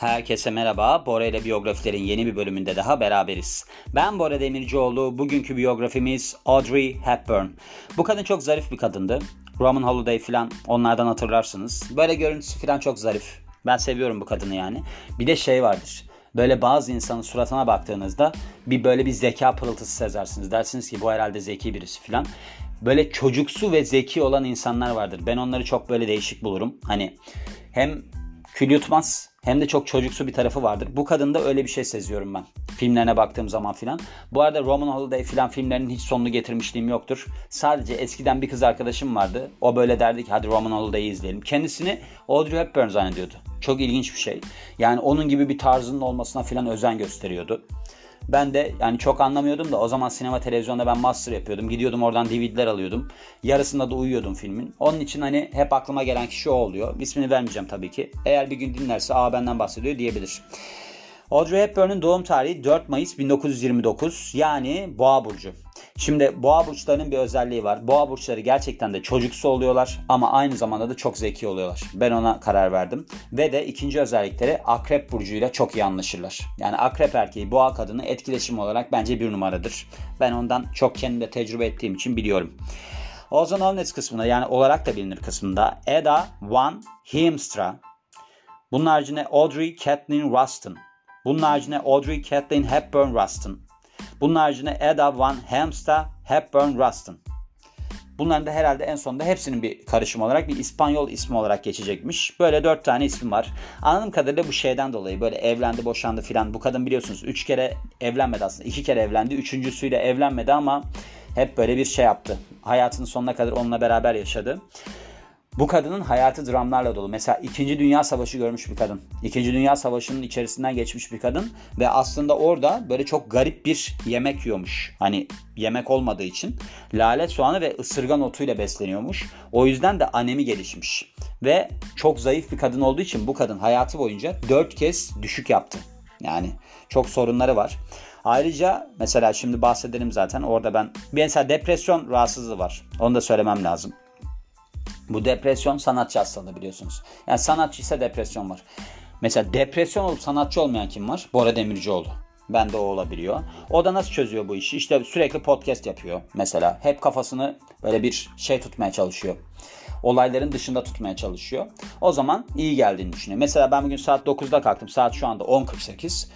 Herkese merhaba. Bora ile biyografilerin yeni bir bölümünde daha beraberiz. Ben Bora Demircioğlu. Bugünkü biyografimiz Audrey Hepburn. Bu kadın çok zarif bir kadındı. Roman Holiday falan onlardan hatırlarsınız. Böyle görüntüsü falan çok zarif. Ben seviyorum bu kadını yani. Bir de şey vardır. Böyle bazı insanın suratına baktığınızda bir böyle bir zeka pırıltısı sezersiniz. Dersiniz ki bu herhalde zeki birisi falan. Böyle çocuksu ve zeki olan insanlar vardır. Ben onları çok böyle değişik bulurum. Hani hem kül yutmaz hem de çok çocuksu bir tarafı vardır. Bu kadında öyle bir şey seziyorum ben. Filmlerine baktığım zaman filan. Bu arada Roman Holiday filan filmlerinin hiç sonunu getirmişliğim yoktur. Sadece eskiden bir kız arkadaşım vardı. O böyle derdi ki hadi Roman Holiday'i izleyelim. Kendisini Audrey Hepburn zannediyordu. Çok ilginç bir şey. Yani onun gibi bir tarzının olmasına filan özen gösteriyordu. Ben de yani çok anlamıyordum da o zaman sinema televizyonda ben master yapıyordum. Gidiyordum oradan DVD'ler alıyordum. Yarısında da uyuyordum filmin. Onun için hani hep aklıma gelen kişi o oluyor. İsmini vermeyeceğim tabii ki. Eğer bir gün dinlerse aa benden bahsediyor diyebilir. Audrey Hepburn'un doğum tarihi 4 Mayıs 1929 yani Boğa burcu. Şimdi boğa burçlarının bir özelliği var. Boğa burçları gerçekten de çocuksu oluyorlar ama aynı zamanda da çok zeki oluyorlar. Ben ona karar verdim. Ve de ikinci özellikleri akrep burcuyla çok iyi anlaşırlar. Yani akrep erkeği boğa kadını etkileşim olarak bence bir numaradır. Ben ondan çok kendimde tecrübe ettiğim için biliyorum. Ozan Olnets kısmında yani olarak da bilinir kısmında Eda Van Heemstra. Bunun haricinde Audrey Kathleen Rustin. Bunun haricinde Audrey Kathleen Hepburn Rustin. Bunun haricinde Eda Van Hemsta Hepburn Rustin. Bunların da herhalde en sonunda hepsinin bir karışım olarak bir İspanyol ismi olarak geçecekmiş. Böyle dört tane isim var. Anladığım kadarıyla bu şeyden dolayı böyle evlendi boşandı filan. Bu kadın biliyorsunuz üç kere evlenmedi aslında. iki kere evlendi. Üçüncüsüyle evlenmedi ama hep böyle bir şey yaptı. Hayatının sonuna kadar onunla beraber yaşadı. Bu kadının hayatı dramlarla dolu. Mesela 2. Dünya Savaşı görmüş bir kadın. 2. Dünya Savaşı'nın içerisinden geçmiş bir kadın ve aslında orada böyle çok garip bir yemek yiyormuş. Hani yemek olmadığı için lale soğanı ve ısırgan otuyla besleniyormuş. O yüzden de anemi gelişmiş. Ve çok zayıf bir kadın olduğu için bu kadın hayatı boyunca 4 kez düşük yaptı. Yani çok sorunları var. Ayrıca mesela şimdi bahsedelim zaten orada ben mesela depresyon rahatsızlığı var. Onu da söylemem lazım. Bu depresyon sanatçı hastalığı biliyorsunuz. Yani sanatçı ise depresyon var. Mesela depresyon olup sanatçı olmayan kim var? Bora Demircioğlu. Ben de o olabiliyor. O da nasıl çözüyor bu işi? İşte sürekli podcast yapıyor mesela. Hep kafasını böyle bir şey tutmaya çalışıyor. Olayların dışında tutmaya çalışıyor. O zaman iyi geldiğini düşünüyor. Mesela ben bugün saat 9'da kalktım. Saat şu anda 10.48.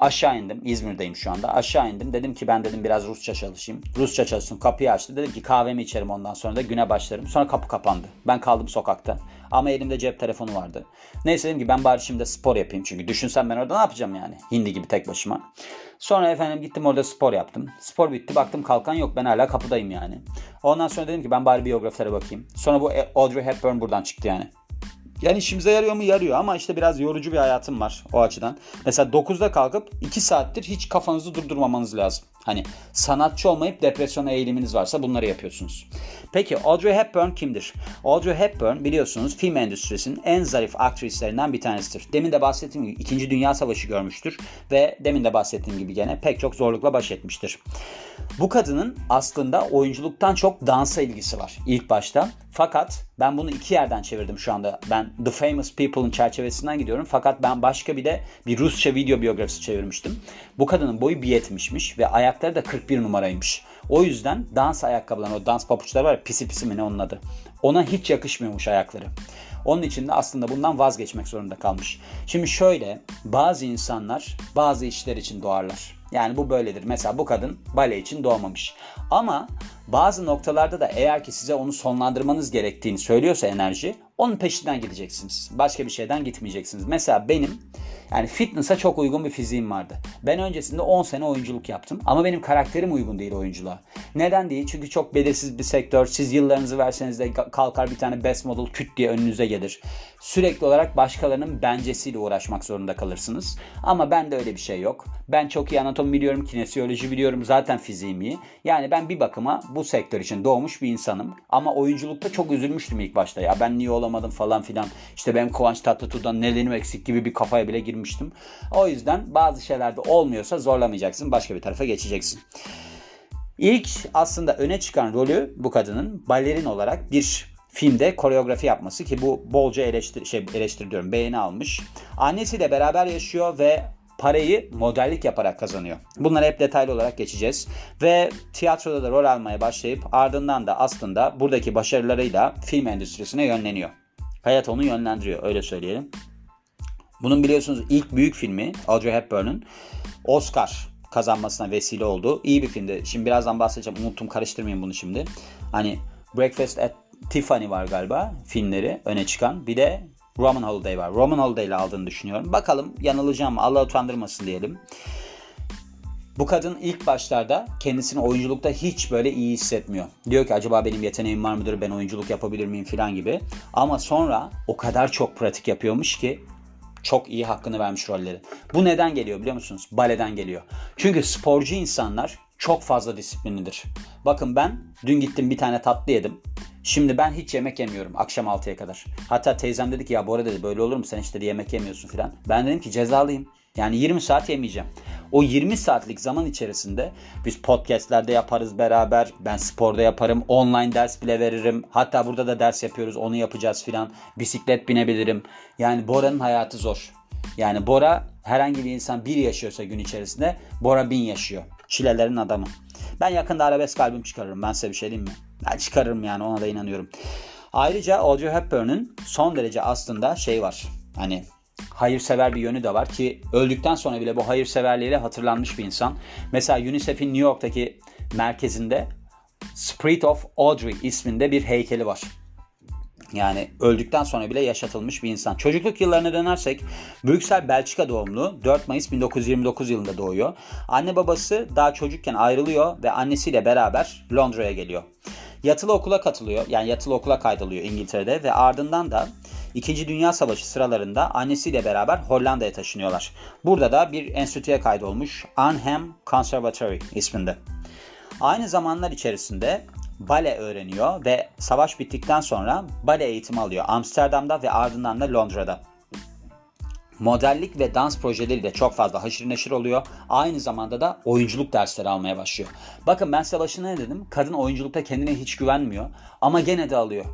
Aşağı indim. İzmir'deyim şu anda. Aşağı indim. Dedim ki ben dedim biraz Rusça çalışayım. Rusça çalışsın. Kapıyı açtı. Dedim ki kahvemi içerim ondan sonra da güne başlarım. Sonra kapı kapandı. Ben kaldım sokakta. Ama elimde cep telefonu vardı. Neyse dedim ki ben bari şimdi spor yapayım. Çünkü düşünsem ben orada ne yapacağım yani? Hindi gibi tek başıma. Sonra efendim gittim orada spor yaptım. Spor bitti. Baktım kalkan yok. Ben hala kapıdayım yani. Ondan sonra dedim ki ben bari biyografilere bakayım. Sonra bu Audrey Hepburn buradan çıktı yani. Yani işimize yarıyor mu? Yarıyor ama işte biraz yorucu bir hayatım var o açıdan. Mesela 9'da kalkıp 2 saattir hiç kafanızı durdurmamanız lazım. Hani sanatçı olmayıp depresyona eğiliminiz varsa bunları yapıyorsunuz. Peki Audrey Hepburn kimdir? Audrey Hepburn biliyorsunuz film endüstrisinin en zarif aktrislerinden bir tanesidir. Demin de bahsettiğim gibi 2. Dünya Savaşı görmüştür ve demin de bahsettiğim gibi gene pek çok zorlukla baş etmiştir. Bu kadının aslında oyunculuktan çok dansa ilgisi var ilk başta. Fakat ben bunu iki yerden çevirdim şu anda. Ben The Famous People'ın çerçevesinden gidiyorum. Fakat ben başka bir de bir Rusça video biyografisi çevirmiştim. Bu kadının boyu 1.70'miş ve ayakları da 41 numaraymış. O yüzden dans ayakkabıları, o dans papuçları var ya pisi pisi mi ne onun adı. Ona hiç yakışmıyormuş ayakları. Onun için de aslında bundan vazgeçmek zorunda kalmış. Şimdi şöyle bazı insanlar bazı işler için doğarlar. Yani bu böyledir. Mesela bu kadın bale için doğmamış. Ama bazı noktalarda da eğer ki size onu sonlandırmanız gerektiğini söylüyorsa enerji onun peşinden gideceksiniz. Başka bir şeyden gitmeyeceksiniz. Mesela benim yani fitness'a çok uygun bir fiziğim vardı. Ben öncesinde 10 sene oyunculuk yaptım ama benim karakterim uygun değil oyunculuğa. Neden değil? Çünkü çok belirsiz bir sektör. Siz yıllarınızı verseniz de kalkar bir tane best model küt diye önünüze gelir. Sürekli olarak başkalarının bencesiyle uğraşmak zorunda kalırsınız. Ama ben de öyle bir şey yok. Ben çok iyi anatomi biliyorum, kinesiyoloji biliyorum. Zaten fiziğim iyi. Yani ben bir bakıma bu sektör için doğmuş bir insanım. Ama oyunculukta çok üzülmüştüm ilk başta. Ya ben niye olamadım falan filan. İşte benim Kıvanç Tatlıtuğ'dan nelerim eksik gibi bir kafaya bile girmiştim. O yüzden bazı şeylerde olmuyorsa zorlamayacaksın. Başka bir tarafa geçeceksin. İlk aslında öne çıkan rolü bu kadının balerin olarak bir filmde koreografi yapması ki bu bolca eleştir şey diyorum beğeni almış. Annesiyle beraber yaşıyor ve parayı modellik yaparak kazanıyor. Bunları hep detaylı olarak geçeceğiz. Ve tiyatroda da rol almaya başlayıp ardından da aslında buradaki başarılarıyla film endüstrisine yönleniyor. Hayat onu yönlendiriyor öyle söyleyelim. Bunun biliyorsunuz ilk büyük filmi Audrey Hepburn'un Oscar kazanmasına vesile oldu. İyi bir filmdi. Şimdi birazdan bahsedeceğim. Unuttum karıştırmayayım bunu şimdi. Hani Breakfast at Tiffany var galiba filmleri öne çıkan. Bir de Roman Holiday var. Roman Holiday ile aldığını düşünüyorum. Bakalım yanılacağım mı? Allah utandırmasın diyelim. Bu kadın ilk başlarda kendisini oyunculukta hiç böyle iyi hissetmiyor. Diyor ki acaba benim yeteneğim var mıdır? Ben oyunculuk yapabilir miyim falan gibi. Ama sonra o kadar çok pratik yapıyormuş ki çok iyi hakkını vermiş rolleri. Bu neden geliyor biliyor musunuz? Baleden geliyor. Çünkü sporcu insanlar çok fazla disiplinlidir. Bakın ben dün gittim bir tane tatlı yedim. Şimdi ben hiç yemek yemiyorum akşam 6'ya kadar. Hatta teyzem dedi ki ya Bora dedi böyle olur mu sen işte yemek yemiyorsun filan. Ben dedim ki cezalıyım. Yani 20 saat yemeyeceğim. O 20 saatlik zaman içerisinde biz podcastlerde yaparız beraber. Ben sporda yaparım. Online ders bile veririm. Hatta burada da ders yapıyoruz. Onu yapacağız filan. Bisiklet binebilirim. Yani Bora'nın hayatı zor. Yani Bora herhangi bir insan bir yaşıyorsa gün içerisinde Bora bin yaşıyor. Çilelerin adamı. Ben yakında arabesk albüm çıkarırım. Ben size bir şey diyeyim mi? Ben çıkarırım yani ona da inanıyorum. Ayrıca Audrey Hepburn'un son derece aslında şey var. Hani hayırsever bir yönü de var ki öldükten sonra bile bu hayırseverliğiyle hatırlanmış bir insan. Mesela UNICEF'in New York'taki merkezinde Spirit of Audrey isminde bir heykeli var. Yani öldükten sonra bile yaşatılmış bir insan. Çocukluk yıllarına dönersek Brüksel Belçika doğumlu 4 Mayıs 1929 yılında doğuyor. Anne babası daha çocukken ayrılıyor ve annesiyle beraber Londra'ya geliyor. Yatılı okula katılıyor. Yani yatılı okula kaydoluyor İngiltere'de ve ardından da İkinci Dünya Savaşı sıralarında annesiyle beraber Hollanda'ya taşınıyorlar. Burada da bir enstitüye kaydolmuş Arnhem Conservatory isminde. Aynı zamanlar içerisinde bale öğreniyor ve savaş bittikten sonra bale eğitimi alıyor Amsterdam'da ve ardından da Londra'da. Modellik ve dans projeleriyle çok fazla haşır neşir oluyor. Aynı zamanda da oyunculuk dersleri almaya başlıyor. Bakın ben size başına ne dedim? Kadın oyunculukta kendine hiç güvenmiyor ama gene de alıyor.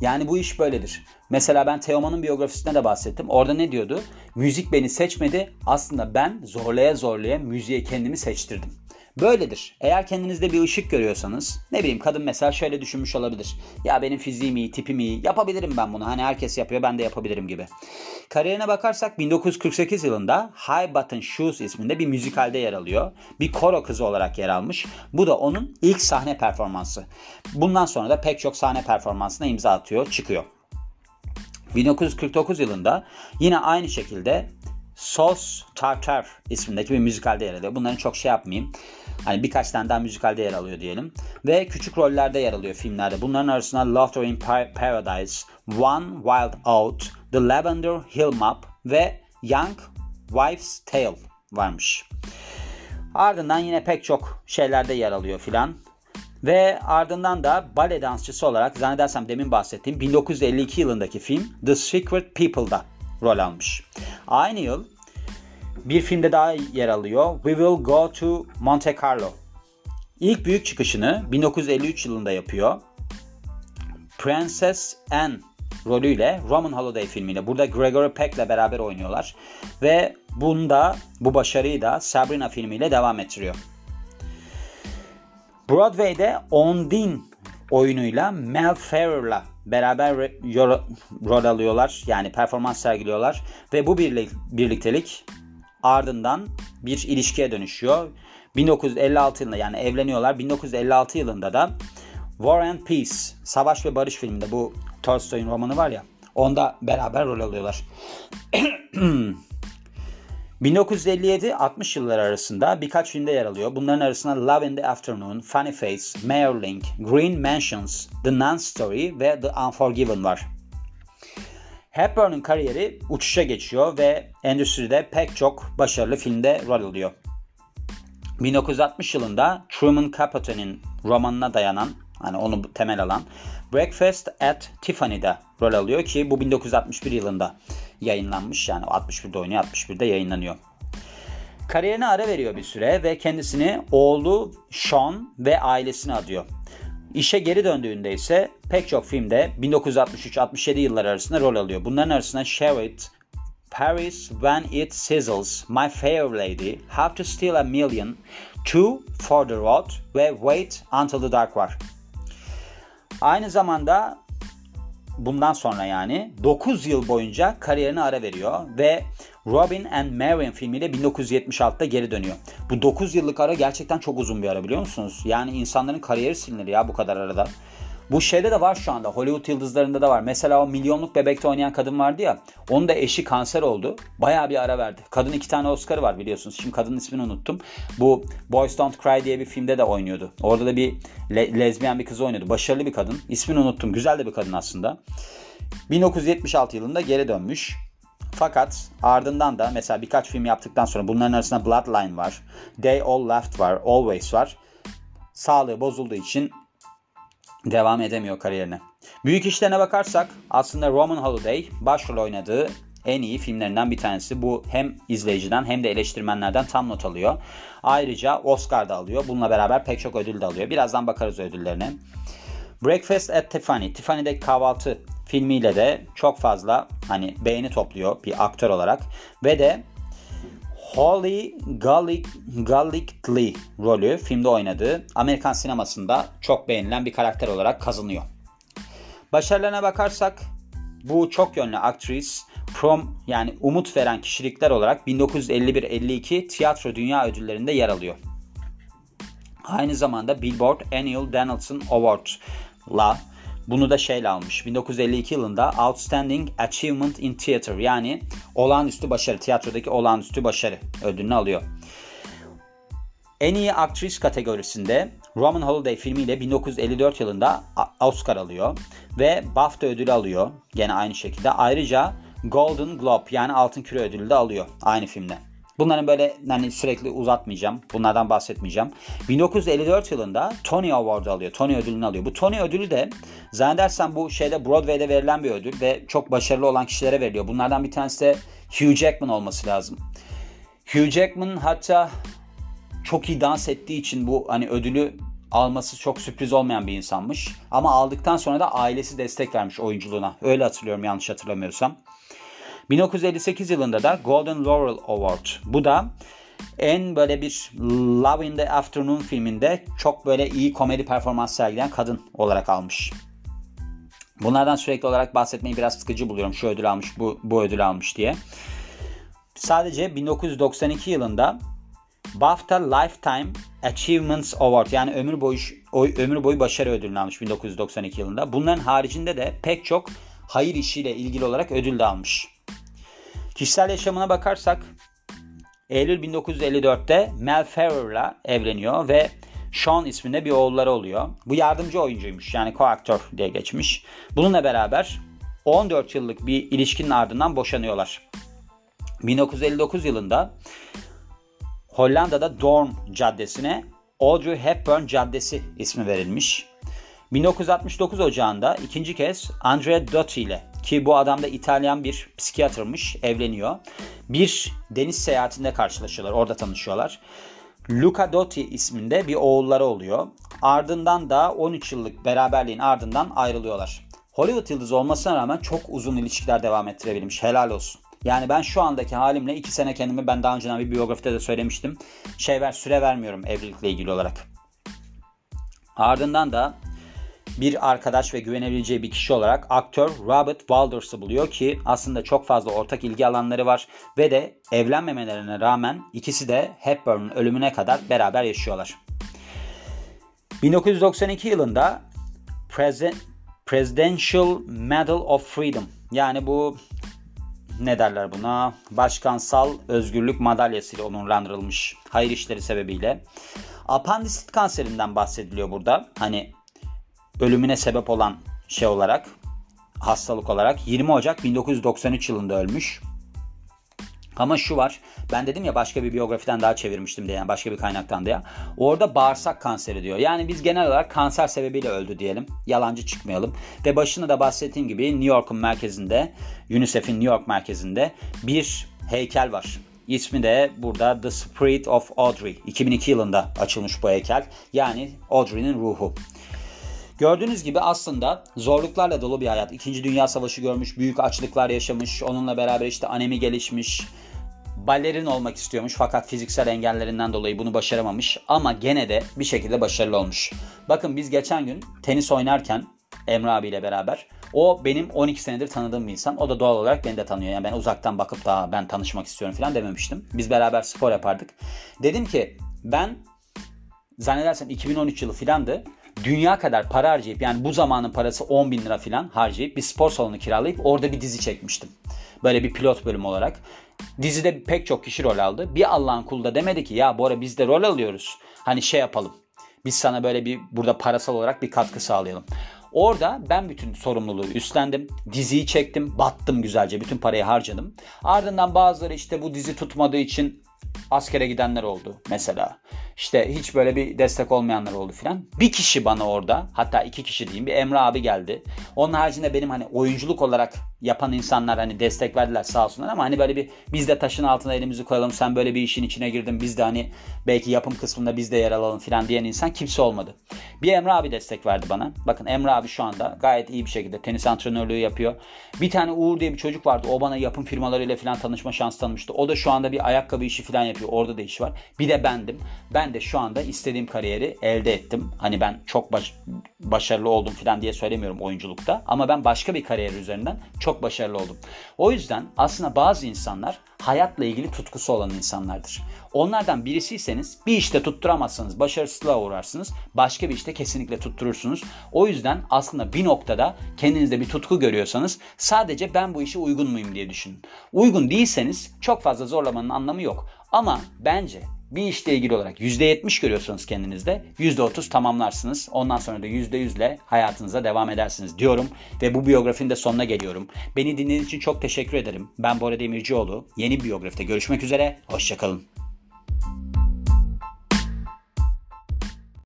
Yani bu iş böyledir. Mesela ben Teoman'ın biyografisinde de bahsettim. Orada ne diyordu? Müzik beni seçmedi. Aslında ben zorlaya zorlaya müziğe kendimi seçtirdim. Böyledir. Eğer kendinizde bir ışık görüyorsanız ne bileyim kadın mesela şöyle düşünmüş olabilir. Ya benim fiziğim iyi, tipim iyi. Yapabilirim ben bunu. Hani herkes yapıyor ben de yapabilirim gibi. Kariyerine bakarsak 1948 yılında High Button Shoes isminde bir müzikalde yer alıyor. Bir koro kızı olarak yer almış. Bu da onun ilk sahne performansı. Bundan sonra da pek çok sahne performansına imza atıyor, çıkıyor. 1949 yılında yine aynı şekilde Sos Tartar ismindeki bir müzikalde yer alıyor. Bunların çok şey yapmayayım. Hani birkaç tane daha müzikalde yer alıyor diyelim. Ve küçük rollerde yer alıyor filmlerde. Bunların arasında Laughter in Paradise, One Wild Out, The Lavender Hill Map ve Young Wife's Tale varmış. Ardından yine pek çok şeylerde yer alıyor filan. Ve ardından da bale dansçısı olarak zannedersem demin bahsettiğim 1952 yılındaki film The Secret People'da rol almış. Aynı yıl bir filmde daha yer alıyor. We Will Go to Monte Carlo. İlk büyük çıkışını 1953 yılında yapıyor. Princess Anne rolüyle Roman Holiday filmiyle. Burada Gregory Peck ile beraber oynuyorlar. Ve bunda bu başarıyı da Sabrina filmiyle devam ettiriyor. Broadway'de Ondine oyunuyla Mel Ferrer'la beraber rol alıyorlar. Yani performans sergiliyorlar. Ve bu birliktelik ardından bir ilişkiye dönüşüyor. 1956 yılında yani evleniyorlar. 1956 yılında da War and Peace, Savaş ve Barış filminde bu Tolstoy'un romanı var ya. Onda beraber rol alıyorlar. 1957-60 yılları arasında birkaç filmde yer alıyor. Bunların arasında Love in the Afternoon, Funny Face, Mayor Link, Green Mansions, The Nun Story ve The Unforgiven var. Hepburn'un kariyeri uçuşa geçiyor ve endüstride pek çok başarılı filmde rol alıyor. 1960 yılında Truman Capote'nin romanına dayanan, hani onu temel alan Breakfast at Tiffany'de rol alıyor ki bu 1961 yılında yayınlanmış. Yani 61'de oynuyor, 61'de yayınlanıyor. Kariyerine ara veriyor bir süre ve kendisini oğlu Sean ve ailesine adıyor. İşe geri döndüğünde ise pek çok filmde 1963-67 yılları arasında rol alıyor. Bunların arasında Sherritt, Paris When It Sizzles, My Fair Lady, How to Steal a Million, Two for the Road ve Wait Until the Dark var. Aynı zamanda bundan sonra yani 9 yıl boyunca kariyerine ara veriyor ve Robin and Marion filmiyle 1976'da geri dönüyor. Bu 9 yıllık ara gerçekten çok uzun bir ara biliyor musunuz? Yani insanların kariyeri silinir ya bu kadar arada. Bu şeyde de var şu anda. Hollywood yıldızlarında da var. Mesela o milyonluk bebekte oynayan kadın vardı ya. Onun da eşi kanser oldu. Bayağı bir ara verdi. Kadın iki tane Oscar'ı var biliyorsunuz. Şimdi kadının ismini unuttum. Bu Boys Don't Cry diye bir filmde de oynuyordu. Orada da bir le- lezbiyen bir kız oynuyordu. Başarılı bir kadın. İsmini unuttum. Güzel de bir kadın aslında. 1976 yılında geri dönmüş. Fakat ardından da mesela birkaç film yaptıktan sonra bunların arasında Bloodline var. They All Left var. Always var. Sağlığı bozulduğu için devam edemiyor kariyerine. Büyük işlerine bakarsak aslında Roman Holiday başrol oynadığı en iyi filmlerinden bir tanesi. Bu hem izleyiciden hem de eleştirmenlerden tam not alıyor. Ayrıca Oscar da alıyor. Bununla beraber pek çok ödül de alıyor. Birazdan bakarız ödüllerine. Breakfast at Tiffany, Tiffany'deki kahvaltı filmiyle de çok fazla hani beğeni topluyor bir aktör olarak ve de Holly Golightly rolü filmde oynadığı Amerikan sinemasında çok beğenilen bir karakter olarak kazanıyor. Başarılarına bakarsak bu çok yönlü aktris prom yani umut veren kişilikler olarak 1951-52 tiyatro dünya ödüllerinde yer alıyor. Aynı zamanda Billboard Annual Donaldson Award'la bunu da şeyle almış. 1952 yılında Outstanding Achievement in Theater yani olağanüstü başarı, tiyatrodaki olağanüstü başarı ödülünü alıyor. En iyi aktris kategorisinde Roman Holiday filmiyle 1954 yılında Oscar alıyor ve BAFTA ödülü alıyor gene aynı şekilde. Ayrıca Golden Globe yani Altın Küre ödülü de alıyor aynı filmde. Bunların böyle hani sürekli uzatmayacağım. Bunlardan bahsetmeyeceğim. 1954 yılında Tony Award alıyor. Tony ödülünü alıyor. Bu Tony ödülü de zannedersem bu şeyde Broadway'de verilen bir ödül ve çok başarılı olan kişilere veriliyor. Bunlardan bir tanesi de Hugh Jackman olması lazım. Hugh Jackman hatta çok iyi dans ettiği için bu hani ödülü alması çok sürpriz olmayan bir insanmış. Ama aldıktan sonra da ailesi destek vermiş oyunculuğuna. Öyle hatırlıyorum yanlış hatırlamıyorsam. 1958 yılında da Golden Laurel Award. Bu da en böyle bir Love in the Afternoon filminde çok böyle iyi komedi performans sergileyen kadın olarak almış. Bunlardan sürekli olarak bahsetmeyi biraz sıkıcı buluyorum. Şu ödül almış, bu, bu ödül almış diye. Sadece 1992 yılında BAFTA Lifetime Achievements Award yani ömür boyu ömür boyu başarı ödülünü almış 1992 yılında. Bunların haricinde de pek çok hayır işiyle ilgili olarak ödül de almış. Kişisel yaşamına bakarsak Eylül 1954'te Mel Ferrer'la evleniyor ve Sean isminde bir oğulları oluyor. Bu yardımcı oyuncuymuş yani koaktör diye geçmiş. Bununla beraber 14 yıllık bir ilişkinin ardından boşanıyorlar. 1959 yılında Hollanda'da Dorm Caddesi'ne Audrey Hepburn Caddesi ismi verilmiş. 1969 Ocağı'nda ikinci kez Andrea Dotti ile ki bu adam da İtalyan bir psikiyatrmış evleniyor. Bir deniz seyahatinde karşılaşıyorlar orada tanışıyorlar. Luca Dotti isminde bir oğulları oluyor. Ardından da 13 yıllık beraberliğin ardından ayrılıyorlar. Hollywood yıldızı olmasına rağmen çok uzun ilişkiler devam ettirebilmiş. Helal olsun. Yani ben şu andaki halimle 2 sene kendimi ben daha önceden bir biyografide de söylemiştim. Şey ver, süre vermiyorum evlilikle ilgili olarak. Ardından da bir arkadaş ve güvenebileceği bir kişi olarak aktör Robert Walders'ı buluyor ki aslında çok fazla ortak ilgi alanları var ve de evlenmemelerine rağmen ikisi de Hepburn'un ölümüne kadar beraber yaşıyorlar. 1992 yılında Presidential Medal of Freedom yani bu ne derler buna başkansal özgürlük madalyası ile onurlandırılmış hayır işleri sebebiyle. Apandisit kanserinden bahsediliyor burada. Hani ölümüne sebep olan şey olarak hastalık olarak 20 Ocak 1993 yılında ölmüş. Ama şu var. Ben dedim ya başka bir biyografiden daha çevirmiştim diye. Yani başka bir kaynaktan diye. Orada bağırsak kanseri diyor. Yani biz genel olarak kanser sebebiyle öldü diyelim. Yalancı çıkmayalım. Ve başında da bahsettiğim gibi New York'un merkezinde, UNICEF'in New York merkezinde bir heykel var. İsmi de burada The Spirit of Audrey. 2002 yılında açılmış bu heykel. Yani Audrey'nin ruhu. Gördüğünüz gibi aslında zorluklarla dolu bir hayat. İkinci Dünya Savaşı görmüş, büyük açlıklar yaşamış, onunla beraber işte anemi gelişmiş, balerin olmak istiyormuş fakat fiziksel engellerinden dolayı bunu başaramamış ama gene de bir şekilde başarılı olmuş. Bakın biz geçen gün tenis oynarken Emre abiyle beraber o benim 12 senedir tanıdığım bir insan. O da doğal olarak beni de tanıyor. Yani ben uzaktan bakıp da ben tanışmak istiyorum falan dememiştim. Biz beraber spor yapardık. Dedim ki ben zannedersem 2013 yılı filandı. Dünya kadar para harcayıp yani bu zamanın parası 10 bin lira filan harcayıp bir spor salonu kiralayıp orada bir dizi çekmiştim. Böyle bir pilot bölüm olarak. Dizide pek çok kişi rol aldı. Bir Allah'ın kulu da demedi ki ya Bora biz de rol alıyoruz. Hani şey yapalım. Biz sana böyle bir burada parasal olarak bir katkı sağlayalım. Orada ben bütün sorumluluğu üstlendim. Diziyi çektim. Battım güzelce. Bütün parayı harcadım. Ardından bazıları işte bu dizi tutmadığı için askere gidenler oldu mesela. İşte hiç böyle bir destek olmayanlar oldu filan. Bir kişi bana orada hatta iki kişi diyeyim bir Emre abi geldi. Onun haricinde benim hani oyunculuk olarak yapan insanlar hani destek verdiler sağ olsunlar ama hani böyle bir biz de taşın altına elimizi koyalım sen böyle bir işin içine girdin biz de hani belki yapım kısmında biz de yer alalım filan diyen insan kimse olmadı. Bir Emre abi destek verdi bana. Bakın Emre abi şu anda gayet iyi bir şekilde tenis antrenörlüğü yapıyor. Bir tane Uğur diye bir çocuk vardı. O bana yapım firmalarıyla filan tanışma şansı tanımıştı. O da şu anda bir ayakkabı işi filan yapıyor. Orada da iş var. Bir de bendim. Ben de şu anda istediğim kariyeri elde ettim. Hani ben çok baş, başarılı oldum filan diye söylemiyorum oyunculukta. Ama ben başka bir kariyer üzerinden çok başarılı oldum. O yüzden aslında bazı insanlar hayatla ilgili tutkusu olan insanlardır. Onlardan birisiyseniz bir işte tutturamazsanız başarısızlığa uğrarsınız. Başka bir işte kesinlikle tutturursunuz. O yüzden aslında bir noktada kendinizde bir tutku görüyorsanız sadece ben bu işe uygun muyum diye düşünün. Uygun değilseniz çok fazla zorlamanın anlamı yok. Ama bence bir işle ilgili olarak %70 görüyorsanız kendinizde %30 tamamlarsınız. Ondan sonra da %100 ile hayatınıza devam edersiniz diyorum. Ve bu biyografinin de sonuna geliyorum. Beni dinlediğiniz için çok teşekkür ederim. Ben Bora Demircioğlu. Yeni biyografide görüşmek üzere. Hoşçakalın.